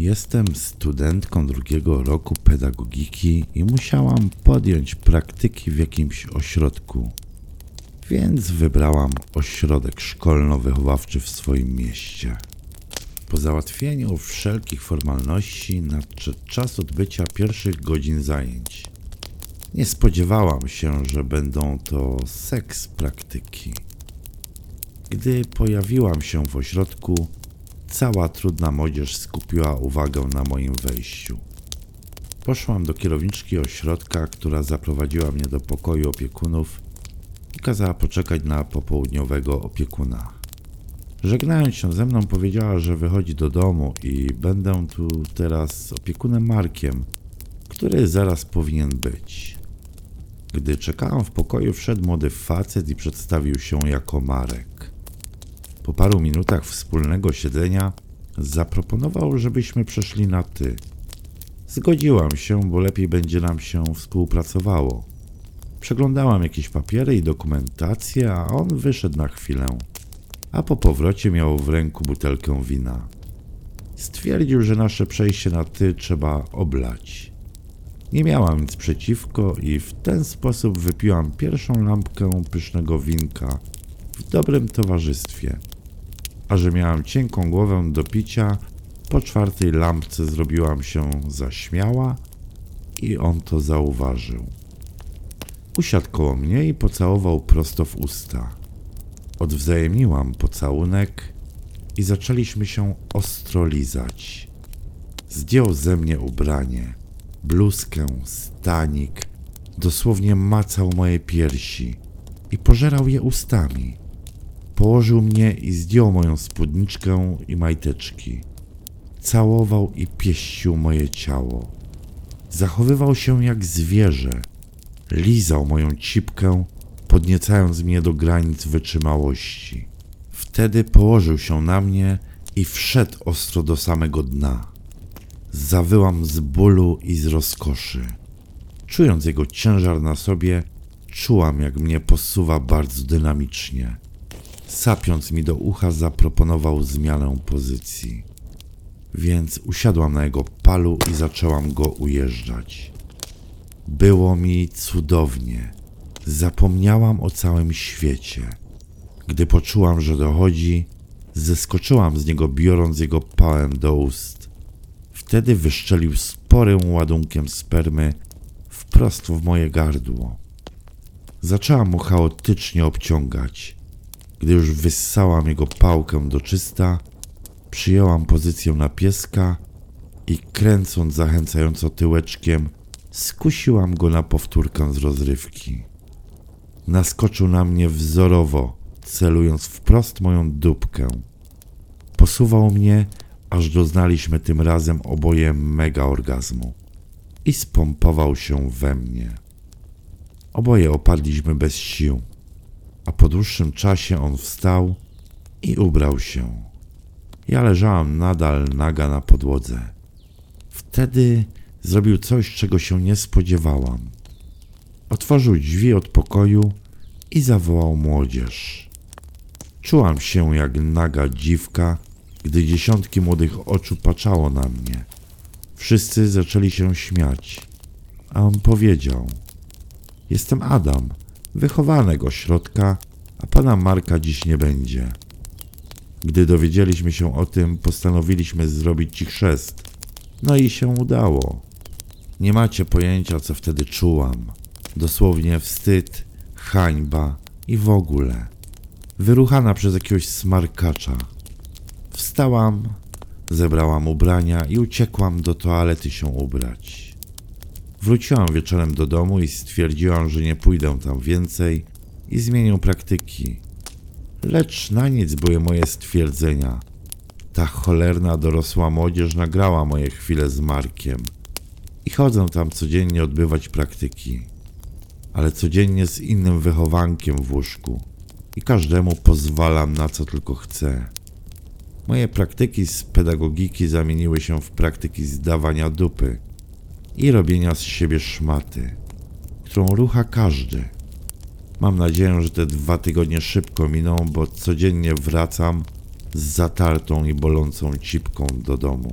Jestem studentką drugiego roku pedagogiki i musiałam podjąć praktyki w jakimś ośrodku. Więc wybrałam ośrodek szkolno-wychowawczy w swoim mieście. Po załatwieniu wszelkich formalności nadszedł czas odbycia pierwszych godzin zajęć. Nie spodziewałam się, że będą to seks praktyki. Gdy pojawiłam się w ośrodku, cała trudna młodzież skupiła uwagę na moim wejściu. Poszłam do kierowniczki ośrodka, która zaprowadziła mnie do pokoju opiekunów i kazała poczekać na popołudniowego opiekuna. Żegnając się ze mną, powiedziała, że wychodzi do domu i będę tu teraz z opiekunem Markiem, który zaraz powinien być. Gdy czekałam w pokoju, wszedł młody facet i przedstawił się jako Marek. Po paru minutach wspólnego siedzenia zaproponował, żebyśmy przeszli na ty. Zgodziłam się, bo lepiej będzie nam się współpracowało. Przeglądałam jakieś papiery i dokumentację, a on wyszedł na chwilę. A po powrocie miał w ręku butelkę wina. Stwierdził, że nasze przejście na ty trzeba oblać. Nie miałam nic przeciwko i w ten sposób wypiłam pierwszą lampkę pysznego winka w dobrym towarzystwie. A że miałam cienką głowę do picia, po czwartej lampce zrobiłam się zaśmiała i on to zauważył. Usiadł koło mnie i pocałował prosto w usta. Odwzajemniłam pocałunek i zaczęliśmy się ostro lizać. Zdjął ze mnie ubranie, bluzkę, stanik, dosłownie macał moje piersi i pożerał je ustami. Położył mnie i zdjął moją spódniczkę i majteczki. Całował i pieścił moje ciało. Zachowywał się jak zwierzę. Lizał moją cipkę, podniecając mnie do granic wytrzymałości. Wtedy położył się na mnie i wszedł ostro do samego dna. Zawyłam z bólu i z rozkoszy. Czując jego ciężar na sobie, czułam, jak mnie posuwa bardzo dynamicznie. Sapiąc mi do ucha, zaproponował zmianę pozycji. Więc usiadłam na jego palu i zaczęłam go ujeżdżać. Było mi cudownie. Zapomniałam o całym świecie. Gdy poczułam, że dochodzi, zeskoczyłam z niego, biorąc jego pałem do ust. Wtedy wyszczelił sporym ładunkiem spermy wprost w moje gardło. Zaczęłam mu chaotycznie obciągać. Gdy już wyssałam jego pałkę do czysta, przyjęłam pozycję na pieska i kręcąc zachęcająco tyłeczkiem, skusiłam go na powtórkę z rozrywki. Naskoczył na mnie wzorowo, celując wprost moją dupkę. Posuwał mnie, aż doznaliśmy tym razem oboje mega orgazmu i spompował się we mnie. Oboje opadliśmy bez sił, a po dłuższym czasie on wstał i ubrał się. Ja leżałam nadal naga na podłodze. Wtedy zrobił coś, czego się nie spodziewałam. Otworzył drzwi od pokoju i zawołał młodzież. Czułam się jak naga dziwka, gdy dziesiątki młodych oczu patrzało na mnie. Wszyscy zaczęli się śmiać, a on powiedział: Jestem Adam, wychowanek ośrodka, a pana Marka dziś nie będzie. Gdy dowiedzieliśmy się o tym, postanowiliśmy zrobić ci chrzest. No i się udało. Nie macie pojęcia, co wtedy czułam. Dosłownie wstyd, hańba i w ogóle. Wyruchana przez jakiegoś smarkacza. Wstałam, zebrałam ubrania i uciekłam do toalety się ubrać. Wróciłam wieczorem do domu i stwierdziłam, że nie pójdę tam więcej i zmienię praktyki. Lecz na nic były moje stwierdzenia. Ta cholerna dorosła młodzież nagrała moje chwile z Markiem i chodzę tam codziennie odbywać praktyki, ale codziennie z innym wychowankiem w łóżku i każdemu pozwalam na co tylko chcę. Moje praktyki z pedagogiki zamieniły się w praktyki zdawania dupy i robienia z siebie szmaty, którą rucha każdy. Mam nadzieję, że te dwa tygodnie szybko miną, bo codziennie wracam z zatartą i bolącą cipką do domu.